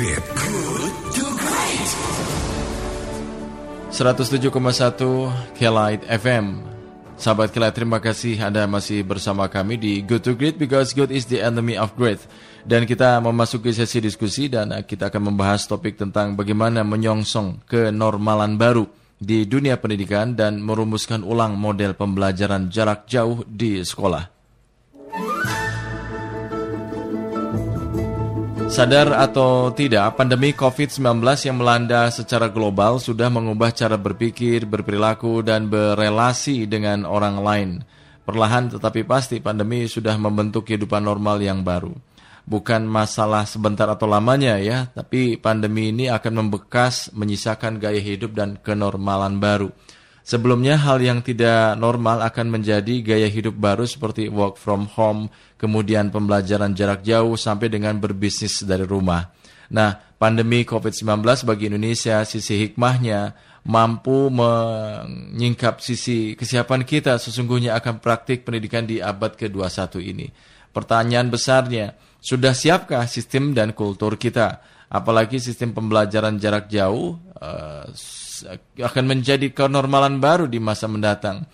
Great. Good to Great. 107,1 Kelight FM. Sahabat Kelight, terima kasih Anda masih bersama kami di Good to Great because good is the enemy of great. Dan kita memasuki sesi diskusi dan kita akan membahas topik tentang bagaimana menyongsong kenormalan baru di dunia pendidikan dan merumuskan ulang model pembelajaran jarak jauh di sekolah. Sadar atau tidak, pandemi COVID-19 yang melanda secara global sudah mengubah cara berpikir, berperilaku, dan berelasi dengan orang lain. Perlahan tetapi pasti pandemi sudah membentuk kehidupan normal yang baru. Bukan masalah sebentar atau lamanya ya, tapi pandemi ini akan membekas, menyisakan gaya hidup dan kenormalan baru. Sebelumnya hal yang tidak normal akan menjadi gaya hidup baru seperti work from home, kemudian pembelajaran jarak jauh sampai dengan berbisnis dari rumah. Nah, pandemi COVID-19 bagi Indonesia sisi hikmahnya mampu menyingkap sisi kesiapan kita sesungguhnya akan praktik pendidikan di abad ke-21 ini. Pertanyaan besarnya, sudah siapkah sistem dan kultur kita? Apalagi sistem pembelajaran jarak jauh uh, akan menjadi kenormalan baru di masa mendatang.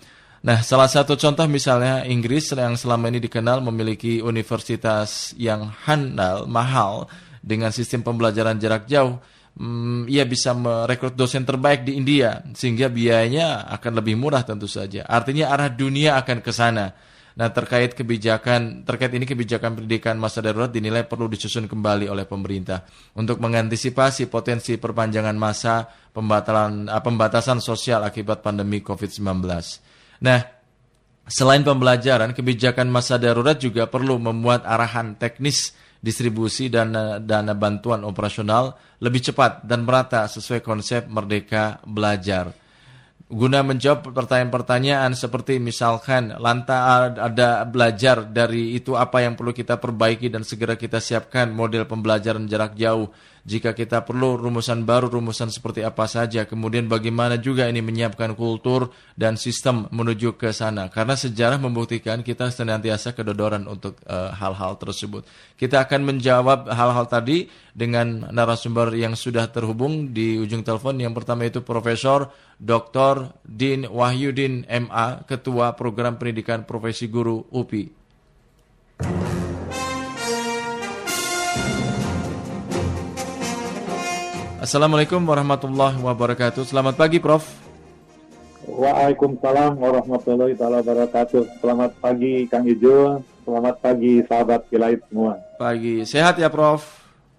Nah, salah satu contoh misalnya Inggris yang selama ini dikenal memiliki universitas yang handal, mahal dengan sistem pembelajaran jarak jauh. Hmm, ia bisa merekrut dosen terbaik di India sehingga biayanya akan lebih murah tentu saja. Artinya arah dunia akan ke sana. Nah, terkait kebijakan terkait ini kebijakan pendidikan masa darurat dinilai perlu disusun kembali oleh pemerintah untuk mengantisipasi potensi perpanjangan masa pembatalan uh, pembatasan sosial akibat pandemi COVID-19. Nah, selain pembelajaran, kebijakan masa darurat juga perlu memuat arahan teknis distribusi dana dana bantuan operasional lebih cepat dan merata sesuai konsep merdeka belajar guna menjawab pertanyaan-pertanyaan seperti misalkan lantas ada belajar dari itu apa yang perlu kita perbaiki dan segera kita siapkan model pembelajaran jarak jauh jika kita perlu rumusan baru, rumusan seperti apa saja. Kemudian bagaimana juga ini menyiapkan kultur dan sistem menuju ke sana. Karena sejarah membuktikan kita senantiasa kedodoran untuk eh, hal-hal uh, tersebut. Kita akan menjawab hal-hal tadi dengan narasumber yang sudah terhubung di ujung telepon. Yang pertama itu Profesor Dr. Din Wahyudin MA, Ketua Program Pendidikan Profesi Guru UPI. Assalamualaikum warahmatullahi wabarakatuh. Selamat pagi, Prof. Waalaikumsalam warahmatullahi wabarakatuh. Selamat pagi, Kang Ijo. Selamat pagi, sahabat Kilait semua. Pagi. Sehat ya, Prof?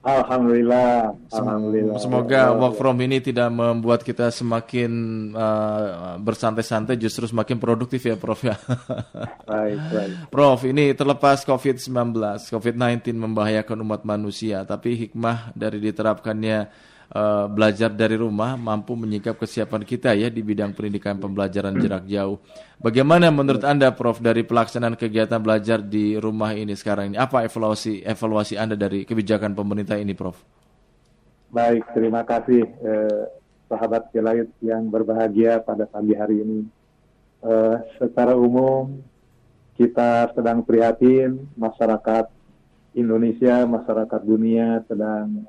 Alhamdulillah. Alhamdulillah. Semoga work from ini tidak membuat kita semakin uh, bersantai-santai, justru semakin produktif ya, Prof ya. Baik, baik. Prof, ini terlepas COVID-19, COVID-19 membahayakan umat manusia, tapi hikmah dari diterapkannya uh, belajar dari rumah mampu menyikap kesiapan kita ya di bidang pendidikan pembelajaran jarak jauh. Bagaimana menurut Anda Prof dari pelaksanaan kegiatan belajar di rumah ini sekarang ini? Apa evaluasi evaluasi Anda dari kebijakan pemerintah ini Prof? Baik, terima kasih eh, sahabat Kilait yang berbahagia pada pagi hari ini. Eh, secara umum kita sedang prihatin masyarakat Indonesia, masyarakat dunia sedang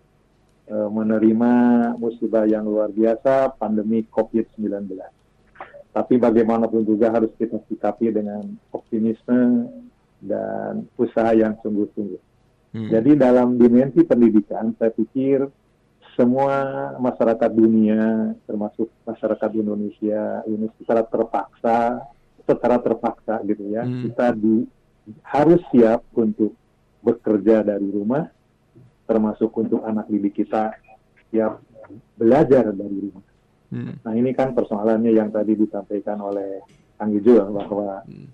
menerima musibah yang luar biasa, pandemi COVID-19. Tapi bagaimanapun juga harus kita sikapi dengan optimisme dan usaha yang sungguh-sungguh. Hmm. Jadi dalam dimensi pendidikan, saya pikir semua masyarakat dunia, termasuk masyarakat Indonesia, ini secara terpaksa, secara terpaksa gitu ya, hmm. kita di, harus siap untuk bekerja dari rumah, termasuk untuk anak didik kita yang belajar dari rumah. Hmm. Nah ini kan persoalannya yang tadi disampaikan oleh Kang Ijul bahwa hmm.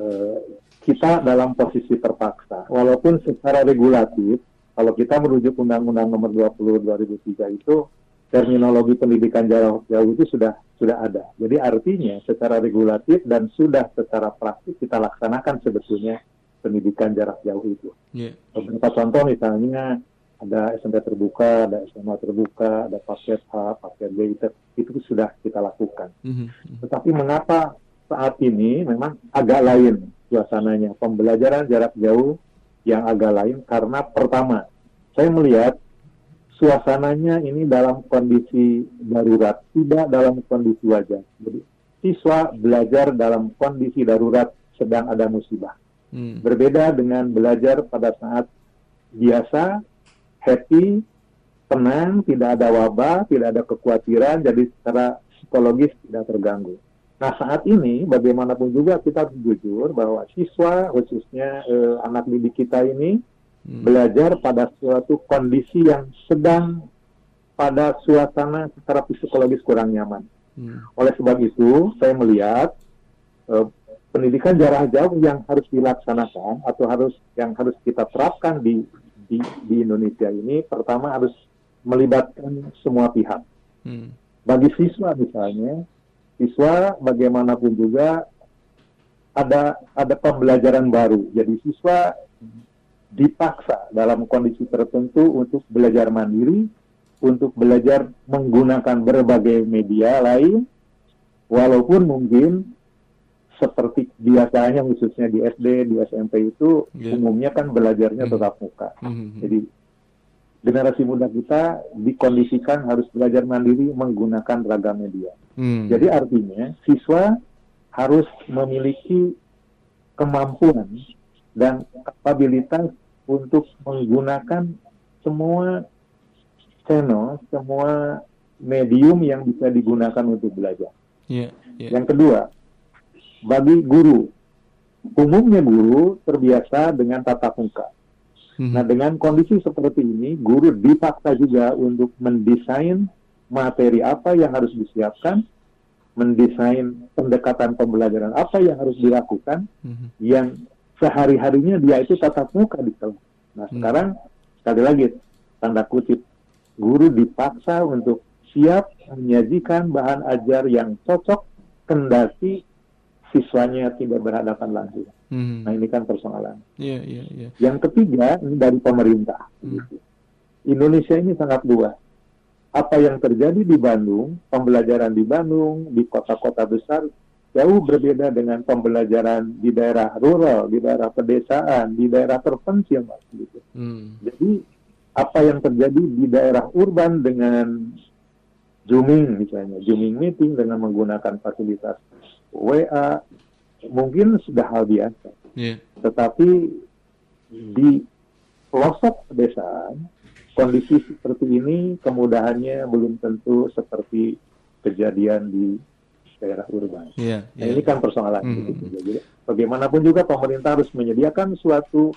eh, kita dalam posisi terpaksa, walaupun secara regulatif, kalau kita merujuk Undang-Undang Nomor 20 2003 itu terminologi pendidikan jauh jauh itu sudah sudah ada. Jadi artinya secara regulatif dan sudah secara praktis kita laksanakan sebetulnya pendidikan jarak jauh itu. Yeah. Beberapa contoh misalnya ada SMP terbuka, ada SMA terbuka, ada paket A, paket B, itu, itu sudah kita lakukan. Mm-hmm. Tetapi mengapa saat ini memang agak lain suasananya, pembelajaran jarak jauh yang agak lain karena pertama, saya melihat suasananya ini dalam kondisi darurat, tidak dalam kondisi wajar. Jadi siswa belajar dalam kondisi darurat sedang ada musibah. Hmm. Berbeda dengan belajar pada saat biasa, happy, tenang, tidak ada wabah, tidak ada kekhawatiran, jadi secara psikologis tidak terganggu. Nah saat ini bagaimanapun juga kita jujur bahwa siswa khususnya eh, anak didik kita ini hmm. belajar pada suatu kondisi yang sedang pada suasana secara psikologis kurang nyaman. Hmm. Oleh sebab itu saya melihat eh, pendidikan jarak jauh yang harus dilaksanakan atau harus yang harus kita terapkan di di, di Indonesia ini pertama harus melibatkan semua pihak. Hmm. Bagi siswa misalnya siswa bagaimanapun juga ada ada pembelajaran baru. Jadi siswa dipaksa dalam kondisi tertentu untuk belajar mandiri, untuk belajar menggunakan berbagai media lain, walaupun mungkin seperti biasanya khususnya di SD, di SMP itu yeah. umumnya kan belajarnya mm. tetap muka. Mm -hmm. Jadi generasi muda kita dikondisikan harus belajar mandiri menggunakan ragam media. Hmm. Jadi artinya siswa harus memiliki kemampuan dan kapabilitas untuk menggunakan semua channel, semua medium yang bisa digunakan untuk belajar. Yeah, yeah. Yang kedua, bagi guru, umumnya guru terbiasa dengan tatap muka Hmm. Nah, dengan kondisi seperti ini, guru dipaksa juga untuk mendesain materi apa yang harus disiapkan, mendesain pendekatan pembelajaran apa yang harus dilakukan, hmm. yang sehari-harinya dia itu tatap muka di kelas. Nah, hmm. sekarang sekali lagi tanda kutip, guru dipaksa untuk siap menyajikan bahan ajar yang cocok kendati siswanya tidak berhadapan langsung. Hmm. Nah ini kan persoalan. Yeah, yeah, yeah. Yang ketiga ini dari pemerintah. Hmm. Indonesia ini sangat luas. Apa yang terjadi di Bandung, pembelajaran di Bandung, di kota-kota besar jauh berbeda dengan pembelajaran di daerah rural, di daerah pedesaan, di daerah terpencil, mas. Gitu. Hmm. Jadi apa yang terjadi di daerah urban dengan zooming misalnya, zooming meeting dengan menggunakan fasilitas WA mungkin sudah hal biasa. Yeah. Tetapi di pelosok pedesaan kondisi seperti ini kemudahannya belum tentu seperti kejadian di daerah urban. Yeah, yeah. Nah, ini kan persoalan. Mm. Gitu. Jadi bagaimanapun juga pemerintah harus menyediakan suatu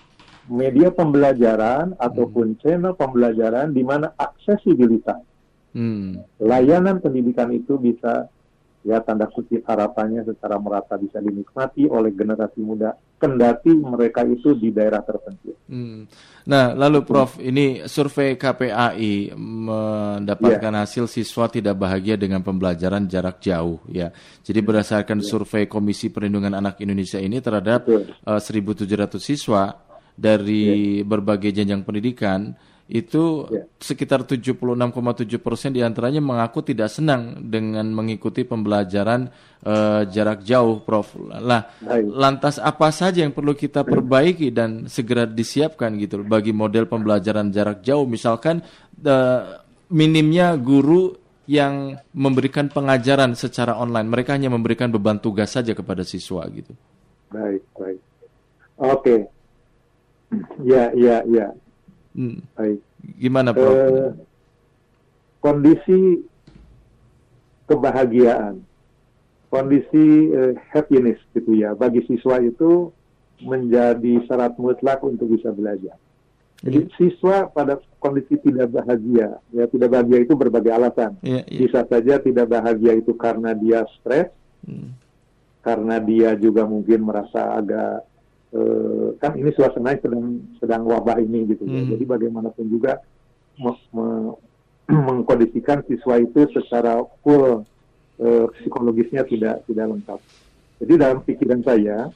media pembelajaran ataupun mm. channel pembelajaran di mana aksesibilitas mm. layanan pendidikan itu bisa ya tanda kutip harapannya secara merata bisa dinikmati oleh generasi muda kendati mereka itu di daerah terpencil. Hmm. Nah, lalu Prof, ini survei KPAI mendapatkan yeah. hasil siswa tidak bahagia dengan pembelajaran jarak jauh ya. Jadi berdasarkan yeah. survei Komisi Perlindungan Anak Indonesia ini terhadap uh, eh, 1.700 siswa dari yeah. berbagai jenjang pendidikan itu ya. sekitar 76,7 persen di antaranya mengaku tidak senang dengan mengikuti pembelajaran uh, jarak jauh, Prof. Lah, lantas apa saja yang perlu kita perbaiki dan segera disiapkan gitu bagi model pembelajaran jarak jauh, misalkan uh, minimnya guru yang memberikan pengajaran secara online, mereka hanya memberikan beban tugas saja kepada siswa gitu. Baik, baik. Oke. Okay. Ya, ya, ya. Hmm. Baik. Gimana Prof? Eh, kondisi kebahagiaan, kondisi eh, happiness gitu ya bagi siswa itu menjadi syarat mutlak untuk bisa belajar. Jadi yeah. siswa pada kondisi tidak bahagia, ya tidak bahagia itu berbagai alasan. Yeah, yeah. Bisa saja tidak bahagia itu karena dia stres, hmm. karena dia juga mungkin merasa agak uh, kan ini suasana sedang sedang wabah ini gitu ya. Hmm. Jadi bagaimanapun juga me, me, mengkondisikan siswa itu secara full uh, psikologisnya tidak tidak lengkap. Jadi dalam pikiran saya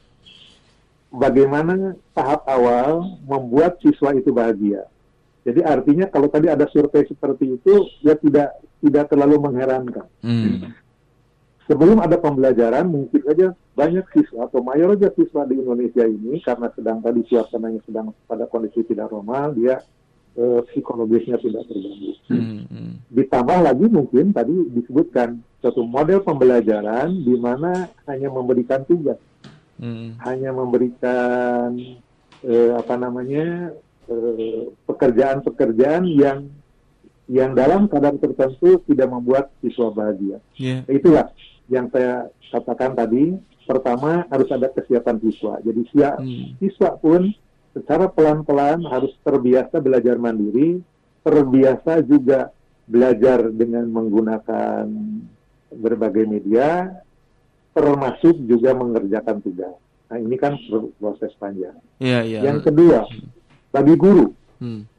bagaimana tahap awal membuat siswa itu bahagia. Jadi artinya kalau tadi ada survei seperti itu ya tidak tidak terlalu mengherankan. Hmm sebelum ada pembelajaran mungkin saja banyak siswa atau mayoritas siswa di Indonesia ini karena sedang tadi suasananya sedang pada kondisi tidak normal dia eh, psikologisnya tidak terganggu. Hmm, hmm. Ditambah lagi mungkin tadi disebutkan suatu model pembelajaran di mana hanya memberikan tugas, Hmm. hanya memberikan eh, apa namanya eh, pekerjaan-pekerjaan yang yang dalam kadar tertentu tidak membuat siswa bahagia. Ya. Itulah yang saya katakan tadi. Pertama harus ada kesiapan siswa. Jadi sia- Hmm. siswa pun secara pelan-pelan harus terbiasa belajar mandiri, terbiasa juga belajar dengan menggunakan berbagai media, termasuk juga mengerjakan tugas. Nah ini kan pro- proses panjang. Ya, ya. Yang kedua, bagi guru, Hmm.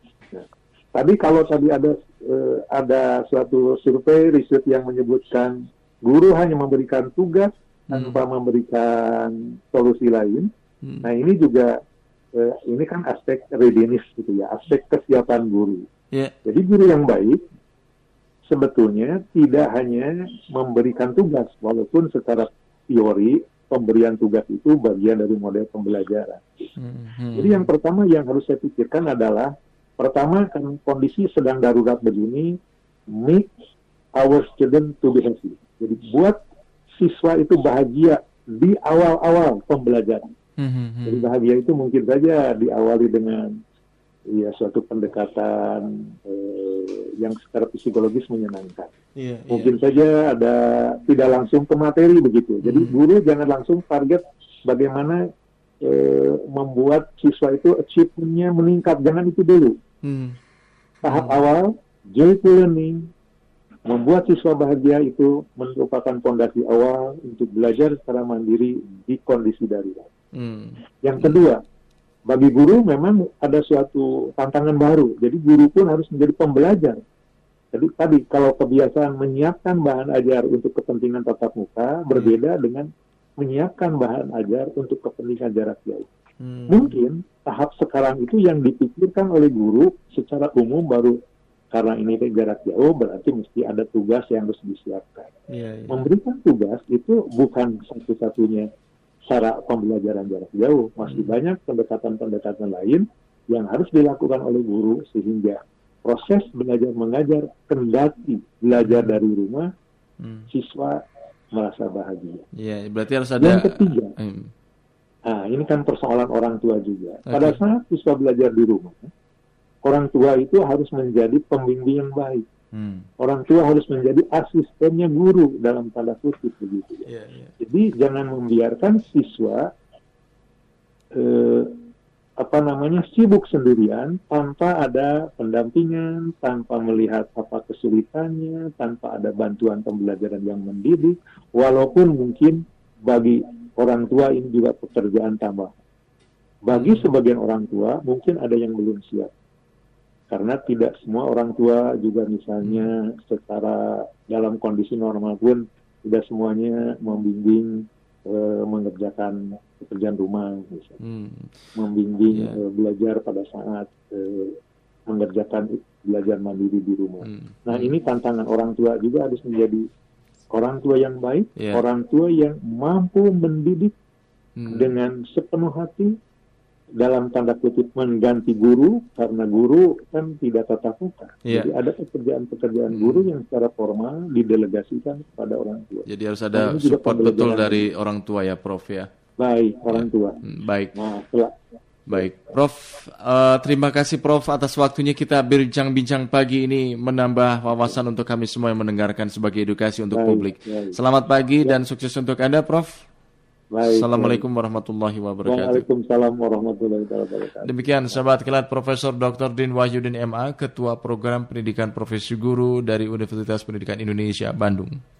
tadi kalau tadi ada eh, ada suatu survei riset yang menyebutkan guru hanya memberikan tugas tanpa memberikan solusi lain. Hmm. Nah ini juga eh, ini kan aspek readiness gitu ya, aspek kesiapan guru. Ya. Jadi guru yang baik sebetulnya tidak hanya memberikan tugas, walaupun secara teori pemberian tugas itu bagian dari model pembelajaran. Hmm, hmm. Jadi yang pertama yang harus saya pikirkan adalah pertama kan kondisi sedang darurat begini, make our student to be happy. Jadi buat siswa itu bahagia di awal-awal pembelajaran. Hmm, hmm, hmm. Jadi bahagia itu mungkin saja diawali dengan ya suatu pendekatan eh, yang secara psikologis menyenangkan. Iya, iya. Mungkin saja ada tidak langsung ke materi begitu. Jadi Hmm. guru jangan langsung target bagaimana eh, membuat siswa itu achievementnya meningkat. Jangan itu dulu. Hmm. Tahap awal joyful learning membuat siswa bahagia itu merupakan fondasi awal untuk belajar secara mandiri di kondisi darurat. Hmm. Yang kedua, bagi guru memang ada suatu tantangan baru. Jadi guru pun harus menjadi pembelajar. Jadi tadi kalau kebiasaan menyiapkan bahan ajar untuk kepentingan tatap muka berbeda dengan menyiapkan bahan ajar untuk kepentingan jarak jauh. Hmm. Mungkin tahap sekarang itu yang dipikirkan oleh guru secara umum baru karena ini jarak jauh berarti mesti ada tugas yang harus disiapkan. Iya, iya. Memberikan tugas itu bukan satu-satunya cara pembelajaran jarak jauh. Masih banyak pendekatan-pendekatan lain yang harus dilakukan oleh guru sehingga proses belajar mengajar kendati belajar dari rumah Hmm. siswa merasa bahagia. Iya, berarti harus ada Yang ketiga, Hmm. Nah, ini kan persoalan orang tua juga. Oke. Pada saat siswa belajar di rumah, orang tua itu harus menjadi pembimbing yang baik. Hmm. Orang tua harus menjadi asistennya guru dalam tanda kutip begitu. ya. Iya, iya. Jadi jangan membiarkan siswa eh, apa namanya sibuk sendirian tanpa ada pendampingan, tanpa melihat apa kesulitannya, tanpa ada bantuan pembelajaran yang mendidik, walaupun mungkin bagi orang tua ini juga pekerjaan tambah. Bagi sebagian orang tua mungkin ada yang belum siap. Karena tidak semua orang tua juga misalnya secara dalam kondisi normal pun tidak semuanya membimbing eh, mengerjakan pekerjaan rumah misalnya Hmm. membimbing Iya. eh, belajar pada saat eh, mengerjakan belajar mandiri di rumah. Hmm. Nah ini tantangan orang tua juga harus menjadi orang tua yang baik, Iya. orang tua yang mampu mendidik Hmm. dengan sepenuh hati dalam tanda kutip mengganti guru karena guru kan tidak tatap muka. Iya. Jadi ada pekerjaan-pekerjaan Hmm. guru yang secara formal didelegasikan kepada orang tua. Jadi harus Nah, ada juga support betul dari orang tua ya, Prof ya. Baik orang tua. Hmm, Baik. Nah, setelah Baik, Prof. eh, terima kasih Prof atas waktunya kita bincang-bincang pagi ini menambah wawasan untuk kami semua yang mendengarkan sebagai edukasi untuk Baik, publik. baik. Selamat pagi dan sukses untuk Anda, Prof. Baik, Assalamualaikum warahmatullahi wabarakatuh. Waalaikumsalam warahmatullahi wabarakatuh. Demikian sahabat kilat Profesor Dr. Din Wahyudin MA, Ketua Program Pendidikan Profesi Guru dari Universitas Pendidikan Indonesia, Bandung.